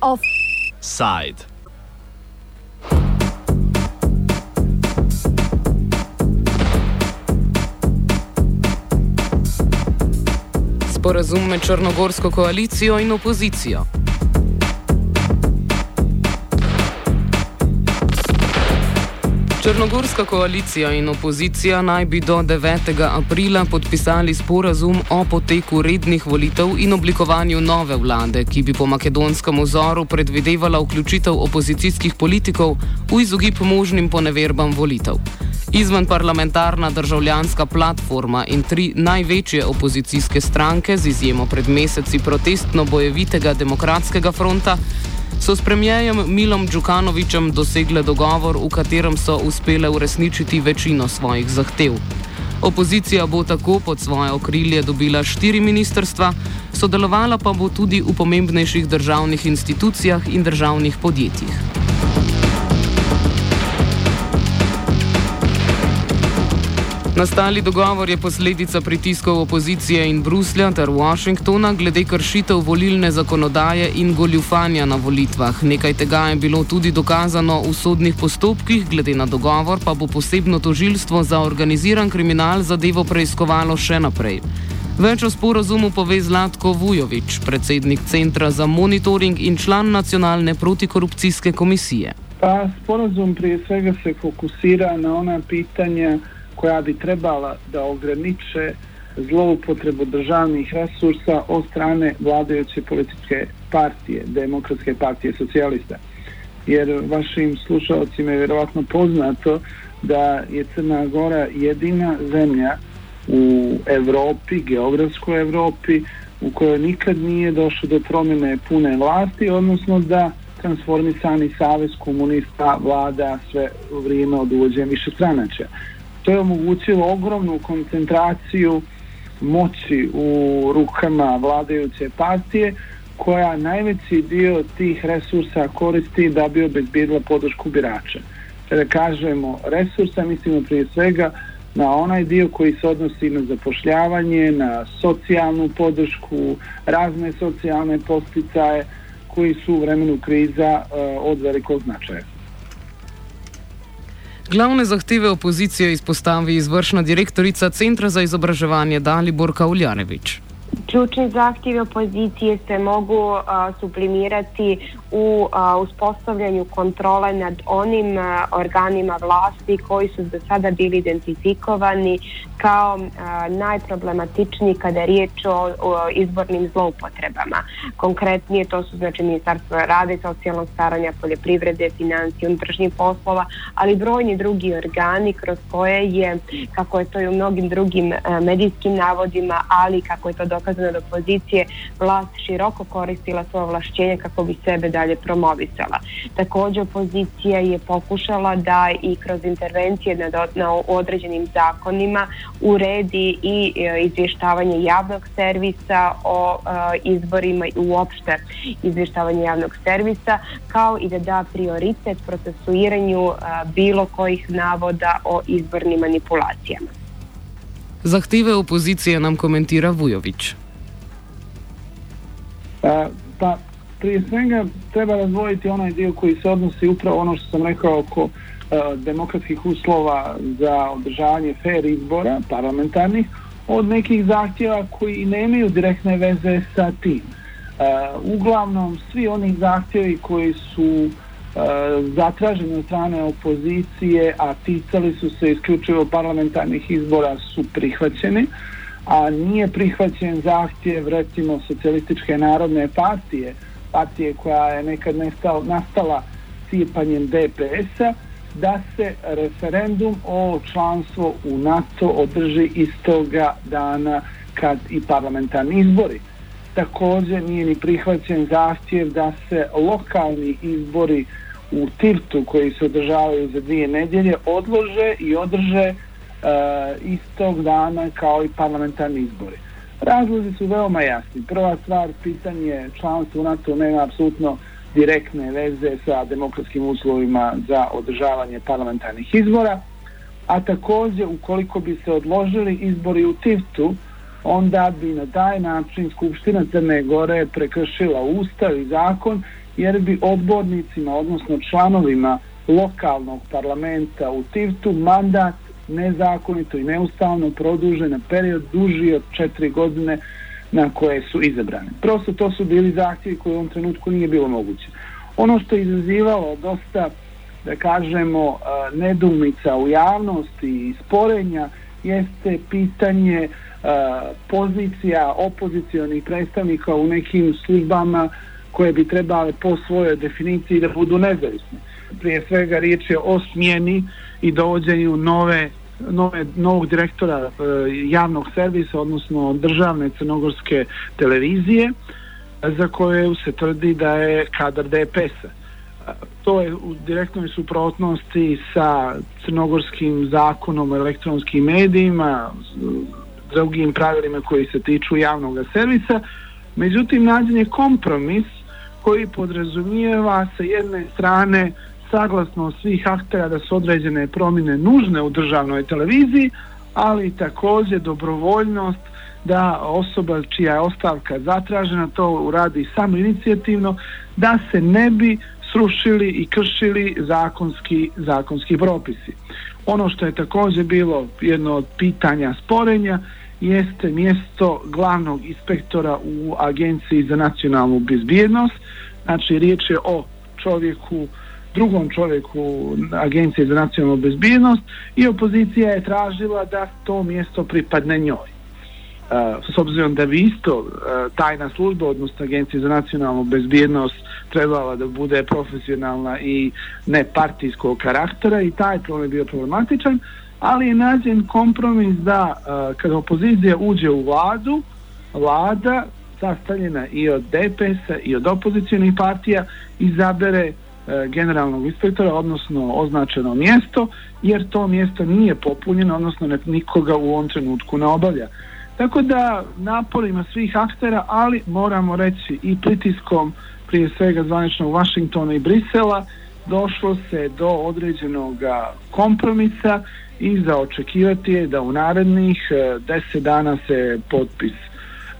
Offside. Sporazum med Črnogorsko koalicijo in opozicijo. Črnogorska koalicija in opozicija naj bi do 9. aprila podpisali sporazum o poteku rednih volitev in oblikovanju nove vlade, ki bi po makedonskem vzoru predvidevala vključitev opozicijskih politikov v izogib možnim poneverbam volitev. Izven parlamentarna državljanska platforma in tri največje opozicijske stranke, z izjemo pred meseci protestno bojevitega demokratskega fronta, so s premijejem Milom Džukanovičem dosegle dogovor, v katerem so uspele uresničiti večino svojih zahtev. Opozicija bo tako pod svoje okrilje dobila štiri ministrstva, sodelovala pa bo tudi v pomembnejših državnih institucijah in državnih podjetjih. Nastali dogovor je posledica pritiskov opozicije in Bruslja ter Washingtona glede kršitev volilne zakonodaje in goljufanja na volitvah. Nekaj tega je bilo tudi dokazano v sodnih postopkih, glede na dogovor pa bo posebno tožilstvo za organiziran kriminal zadevo preiskovalo še naprej. Več o sporozumu pove Zlatko Vujovič, predsednik Centra za monitoring in član nacionalne protikorupcijske komisije. Pa sporozum prije svega se fokusira na ona pitanja koja bi trebala da ograniče zloupotrebu državnih resursa od strane vladajuće političke partije, demokratske partije socijalista. Jer vašim slušalcima je vjerovatno poznato da je Crna Gora jedina zemlja u Evropi, geografskoj Evropi, u kojoj nikad nije došlo do promjene pune vlasti, odnosno da transformisani savez komunista vlada sve vrijeme od uvođenja više stranača to je omogućilo ogromnu koncentraciju moći u rukama vladajuće partije koja najveći dio tih resursa koristi da bi obezbijedila podršku birača. Kada kažemo resursa, mislimo prije svega na onaj dio koji se odnosi na zapošljavanje, na socijalnu podršku, razne socijalne posticaje koji su u vremenu kriza uh, od velikog značaja. Glavne zahteve opozicije izpostavi izvršna direktorica Centra za izobraževanje Dalibor Kauljarevič. Ključni zahtjevi opozicije se mogu a, sublimirati u a, uspostavljanju kontrole nad onim a, organima vlasti koji su do sada bili identifikovani kao a, najproblematičniji kada je riječ o, o izbornim zloupotrebama. Konkretnije to su znači Ministarstvo rada socijalnog staranja, poljoprivrede, financije, unutrašnjih poslova, ali brojni drugi organi kroz koje je, kako je to i u mnogim drugim a, medijskim navodima, ali kako je to dokazano od opozicije, vlast široko koristila svoje vlašćenje kako bi sebe dalje promovisala. Također opozicija je pokušala da i kroz intervencije na, na određenim zakonima uredi i e, izvještavanje javnog servisa o e, izborima i uopšte izvještavanje javnog servisa, kao i da da prioritet procesuiranju e, bilo kojih navoda o izbornim manipulacijama. Zahteve opozicije nam komentira Vujović. A, pa, prije svega treba razvojiti onaj dio koji se odnosi upravo ono što sam rekao oko e, demokratskih uslova za održavanje fair izbora parlamentarnih od nekih zahtjeva koji nemaju direktne veze sa tim. E, uglavnom, svi oni zahtjevi koji su e, zatraženi od strane opozicije, a ticali su se isključivo parlamentarnih izbora, su prihvaćeni a nije prihvaćen zahtjev recimo socijalističke narodne partije, partije koja je nekad nestala, nastala cijepanjem DPS-a, da se referendum o članstvo u NATO održi istoga dana kad i parlamentarni izbori. Također nije ni prihvaćen zahtjev da se lokalni izbori u Tirtu koji se održavaju za dvije nedjelje odlože i održe Eh, istog dana kao i parlamentarni izbori. Razlozi su veoma jasni. Prva stvar, pitanje članstva u NATO nema apsolutno direktne veze sa demokratskim uslovima za održavanje parlamentarnih izbora. a također ukoliko bi se odložili izbori u Tiftu, onda bi na taj način Skupština Crne Gore prekršila ustav i zakon, jer bi odbornicima, odnosno članovima lokalnog parlamenta u Tiftu mandat nezakonito i neustavno produže na period duži od četiri godine na koje su izabrane. Prosto to su bili zahtjevi koje u ovom trenutku nije bilo moguće. Ono što je izazivalo dosta, da kažemo, eh, nedumica u javnosti i sporenja jeste pitanje eh, pozicija opozicijonih predstavnika u nekim službama koje bi trebale po svojoj definiciji da budu nezavisne. Prije svega riječ je o smjeni i dovođenju nove nove, novog direktora e, javnog servisa, odnosno državne crnogorske televizije, za koje se tvrdi da je kadar DPS-a. E, to je u direktnoj suprotnosti sa crnogorskim zakonom o elektronskim medijima, drugim pravilima koji se tiču javnog servisa. Međutim, nađen je kompromis koji podrazumijeva sa jedne strane saglasno svih aktera da su određene promjene nužne u državnoj televiziji, ali također dobrovoljnost da osoba čija je ostavka zatražena to uradi samo inicijativno, da se ne bi srušili i kršili zakonski, zakonski propisi. Ono što je također bilo jedno od pitanja sporenja jeste mjesto glavnog inspektora u Agenciji za nacionalnu bezbjednost. Znači, riječ je o čovjeku drugom čovjeku Agencije za nacionalnu bezbjednost i opozicija je tražila da to mjesto pripadne njoj. Uh, s obzirom da bi isto uh, tajna služba, odnosno Agencija za nacionalnu bezbjednost trebala da bude profesionalna i ne partijskog karaktera i taj problem je bio problematičan, ali je nađen kompromis da e, uh, kada opozicija uđe u vladu, vlada sastavljena i od DPS-a i od opozicijalnih partija izabere E, generalnog inspektora, odnosno označeno mjesto, jer to mjesto nije popunjeno, odnosno nikoga u ovom trenutku ne obavlja. Tako da naporima svih aktera, ali moramo reći i pritiskom prije svega zvaničnog Vašingtona i Brisela, došlo se do određenog kompromisa i zaočekivati je da u narednih e, deset dana se potpis,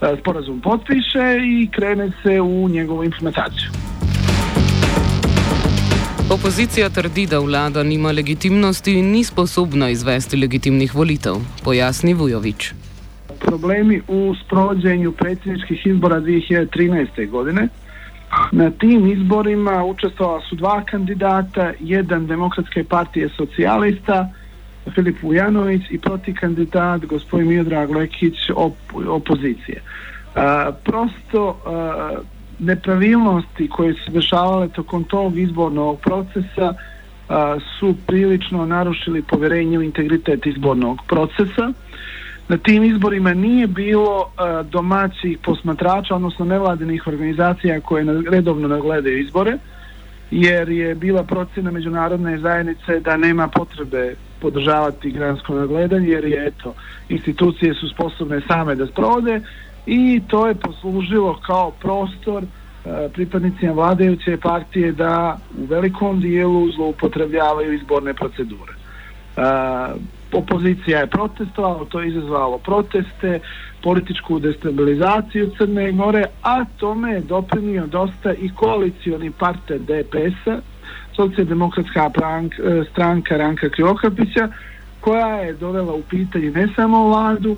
e, sporazum potpiše i krene se u njegovu implementaciju. Opozicija trdi, da vlada nima legitimnosti in ni sposobna izvesti legitimnih volitev, pojasni Vujovič. Problemi u sprovođenju predsjedničkih izbora 2013. godine. Na tim izborima učestvovala su dva kandidata, jedan demokratske partije socijalista, Filip Vujanović i proti kandidat gospodin Miodrag Lekić op opozicije. A, prosto a, nepravilnosti koje su dešavale tokom tog izbornog procesa a, su prilično narušili poverenje u integritet izbornog procesa. Na tim izborima nije bilo a, domaćih posmatrača, odnosno nevladinih organizacija koje redovno nagledaju izbore, jer je bila procena međunarodne zajednice da nema potrebe podržavati gransko nagledanje, jer je eto, institucije su sposobne same da sprovode i to je poslužilo kao prostor e, pripadnicima vladajuće partije da u velikom dijelu zloupotrebljavaju izborne procedure. E, opozicija je protestovala, to je izazvalo proteste, političku destabilizaciju Crne Gore, a tome je doprinio dosta i koalicioni partner DPS-a, socijaldemokratska e, stranka Ranka Kriokapića, koja je dovela u pitanje ne samo vladu,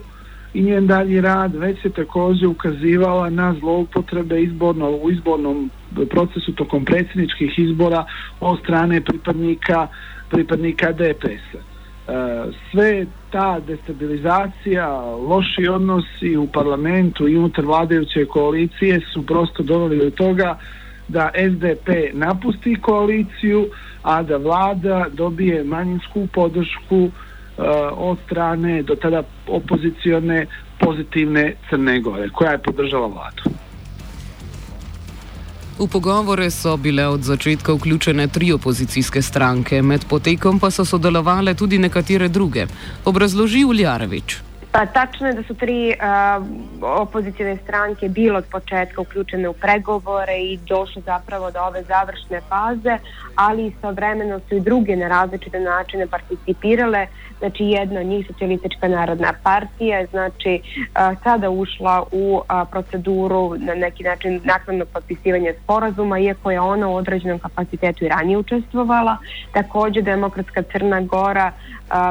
i njen dalji rad već se također ukazivala na zloupotrebe izborno, u izbornom procesu tokom predsjedničkih izbora od strane pripadnika pripadnika DPS-a. E, sve ta destabilizacija, loši odnosi u parlamentu i unutar vladajuće koalicije su prosto doveli do toga da SDP napusti koaliciju, a da vlada dobije manjinsku podršku uh, od strane do tada opozicione pozitivne Crne Gore, koja je podržala vladu. V pogovore so bile od začetka vključene tri opozicijske stranke, med potekom pa so sodelovale tudi nekatere druge. Obrazloži Uljarevič. Pa tačno je da su tri uh, opozicijne stranke bilo od početka uključene u pregovore i došle zapravo do ove završne faze, ali istovremeno su i druge na različite načine participirale. Znači jedna od njih socijalistička narodna partija znači uh, sada ušla u uh, proceduru na neki način nakladnog potpisivanja sporazuma, iako je ona u određenom kapacitetu i ranije učestvovala. Također Demokratska Crna Gora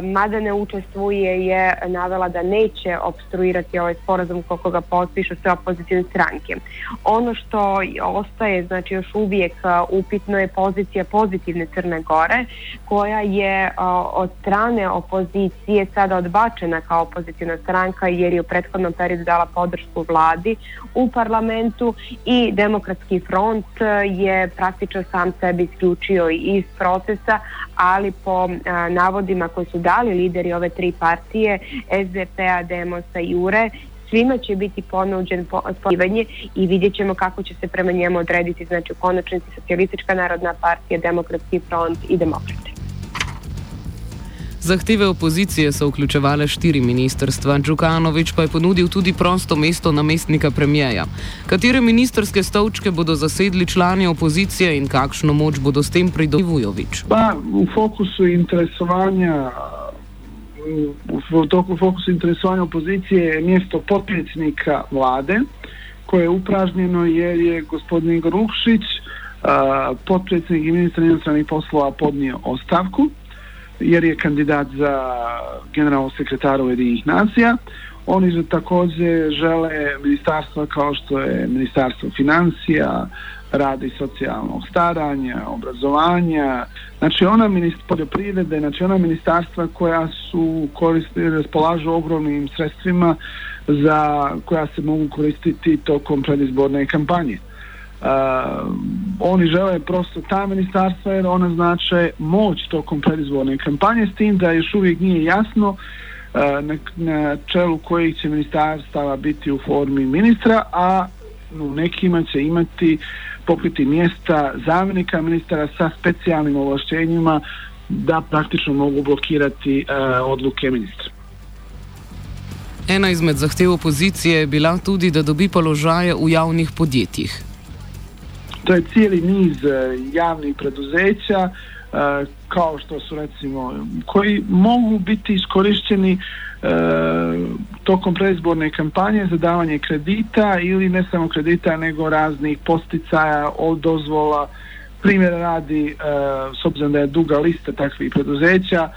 mada ne učestvuje je navela da neće obstruirati ovaj sporazum koliko ga potpišu sve opozicijne stranke. Ono što ostaje, znači još uvijek upitno je pozicija pozitivne Crne Gore koja je od strane opozicije sada odbačena kao opozicijna stranka jer je u prethodnom periodu dala podršku vladi u parlamentu i demokratski front je praktično sam sebi isključio iz procesa, ali po navodima koje su dali lideri ove tri partije, SDP-a, Demosa i URE, svima će biti ponuđen spojivanje i vidjet ćemo kako će se prema njemu odrediti, znači u konačnici Socialistička narodna partija, Demokratski front i Demokrate. Zahteve opozicije so vključevale štiri ministrstva, Džukanovič pa je ponudil tudi prosto mesto namestnika premijeja. Katere ministerske stolčke bodo zasedli člani opozicije in kakšno moč bodo s tem pridobili Vujovič? Pa v fokusu interesovanja. U toku fokusu interesovanja opozicije je mjesto potpredsjednika vlade koje je upražnjeno jer je gospodin Igor Ukšić, potpredsjednik i ministar inostranih poslova podnio ostavku jer je kandidat za generalnog sekretara Ujedinih nacija. Oni također žele ministarstva kao što je ministarstvo financija, rada i socijalnog staranja, obrazovanja, znači ona ministarstva poljoprivrede, znači ona ministarstva koja su koriste, raspolažu ogromnim sredstvima za koja se mogu koristiti tokom predizborne kampanje. Uh, oni žele prosto ta ministarstva jer ona znače moć tokom predizborne kampanje s tim da još uvijek nije jasno uh, na, na čelu kojih će ministarstava biti u formi ministra, a u nekima će imati pokriti mjesta zamjenika ministara sa specijalnim ovlašćenjima da praktično mogu blokirati uh, odluke ministra. Ena izmed zahtev opozicije je bila tudi, da dobi položaje v javnih podjetjih. to je cijeli niz e, javnih preduzeća e, E, kao što su recimo koji mogu biti iskorišteni e, tokom predizborne kampanje za davanje kredita ili ne samo kredita nego raznih posticaja od dozvola primjer radi e, s obzirom da je duga lista takvih preduzeća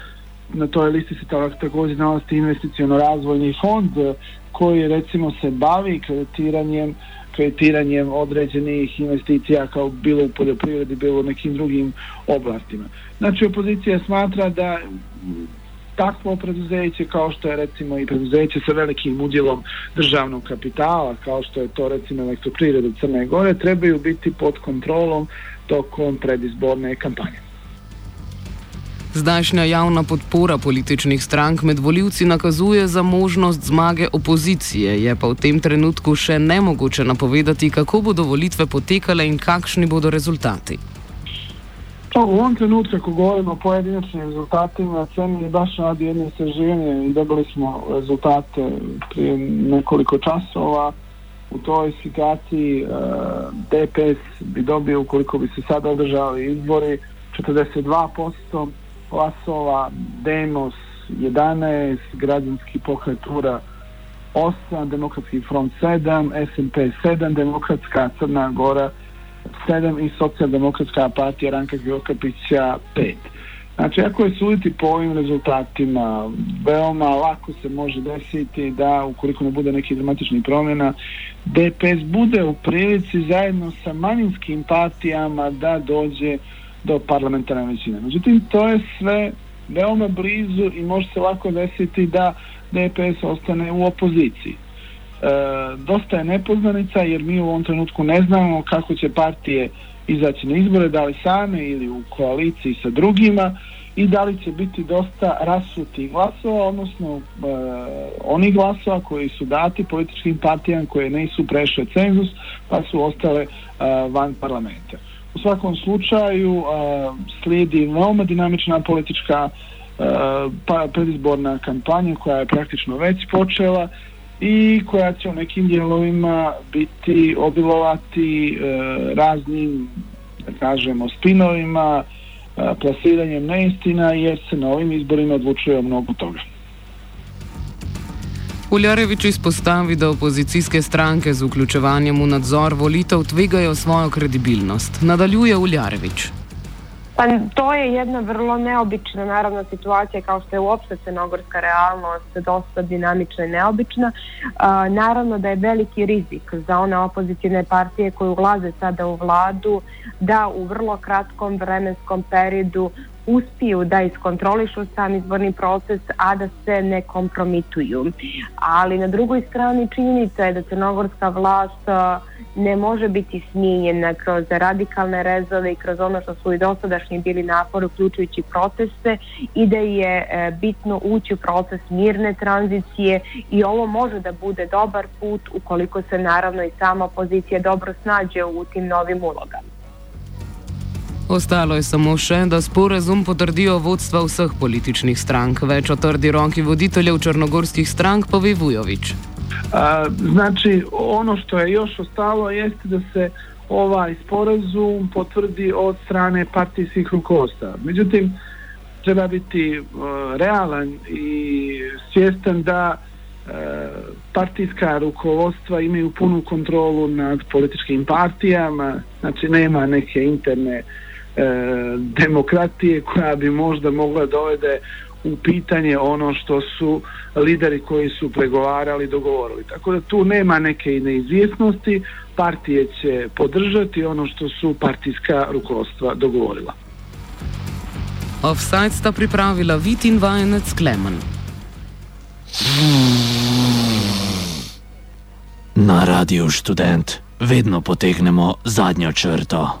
na toj listi se također nalazi investicijono razvojni fond e, koji recimo se bavi kreditiranjem kreditiranjem određenih investicija kao bilo u poljoprivredi, bilo u nekim drugim oblastima. Znači, opozicija smatra da takvo preduzeće kao što je recimo i preduzeće sa velikim udjelom državnog kapitala, kao što je to recimo elektroprivreda Crne Gore, trebaju biti pod kontrolom tokom predizborne kampanje. Zdajšnja javna podpora političnih strank med voljivci nakazuje za možnost zmage opozicije, je pa v tem trenutku še nemogoče napovedati, kako bodo volitve potekale in kakšni bodo rezultati. To, u ovom trenutku, ako govorimo o pojedinačnim rezultatima, CEMI je baš radi jedno istraživanje i dobili smo rezultate prije nekoliko časova. U toj situaciji uh, DPS bi dobio, ukoliko bi se sada održali izbori, 42%, glasova, Demos 11, građanski pokretura 8, demokratski front 7, SMP 7, demokratska Crna Gora 7 i socijaldemokratska partija Ranka Gjokapića 5. Znači, ako je suditi po ovim rezultatima, veoma lako se može desiti da, ukoliko ne bude nekih dramatičnih promjena, DPS bude u prilici zajedno sa manjinskim partijama da dođe do parlamentarne većine. Međutim, to je sve veoma blizu i može se lako desiti da DPS ostane u opoziciji. E, dosta je nepoznanica jer mi u ovom trenutku ne znamo kako će partije izaći na izbore, da li same ili u koaliciji sa drugima i da li će biti dosta rasutih glasova, odnosno e, oni glasova koji su dati političkim partijama koje nisu prešle cenzus pa su ostale e, van parlamenta. U svakom slučaju uh, slijedi veoma dinamična politička eh, pa predizborna kampanja koja je praktično već počela i koja će u nekim dijelovima biti obilovati eh, raznim da kažemo spinovima plasiranjem neistina jer se na ovim izborima odlučuje o mnogo toga. Uljarevič izpostavi, da opozicijske stranke z vključevanjem v nadzor volitev tvegajo svojo kredibilnost. Nadaljuje Uljarevič. Pa to je jedna vrlo neobična naravna situacija kao što je uopšte crnogorska realnost dosta dinamična i neobična. A, naravno da je veliki rizik za one opozicijne partije koje ulaze sada u vladu da u vrlo kratkom vremenskom periodu uspiju da iskontrolišu sam izborni proces, a da se ne kompromituju. Ali na drugoj strani činjenica je da crnogorska vlast ne može biti smijenjena kroz radikalne rezove i kroz ono što su i dosadašnji bili napor uključujući proteste i da je e, bitno ući u proces mirne tranzicije i ovo može da bude dobar put ukoliko se naravno i sama opozicija dobro snađe u tim novim ulogama. Ostalo je samo še, da sporazum potrdijo vodstva vseh političnih strank. Več o trdi roki voditeljev črnogorskih strank pove Vujović. A, znači, ono što je još ostalo jeste da se ovaj sporazum potvrdi od strane partijskih rukovodstva. Međutim, treba biti uh, realan i svjestan da uh, partijska rukovodstva imaju punu kontrolu nad političkim partijama, znači nema neke interne uh, demokratije koja bi možda mogla dovede u pitanje ono što su lideri koji su pregovarali dogovorili. Tako da tu nema neke neizvjesnosti, partije će podržati ono što su partijska rukovodstva dogovorila. Offside sta pripravila Vitin Vajenec Klemen. Na radiju študent vedno potegnemo zadnjo črto.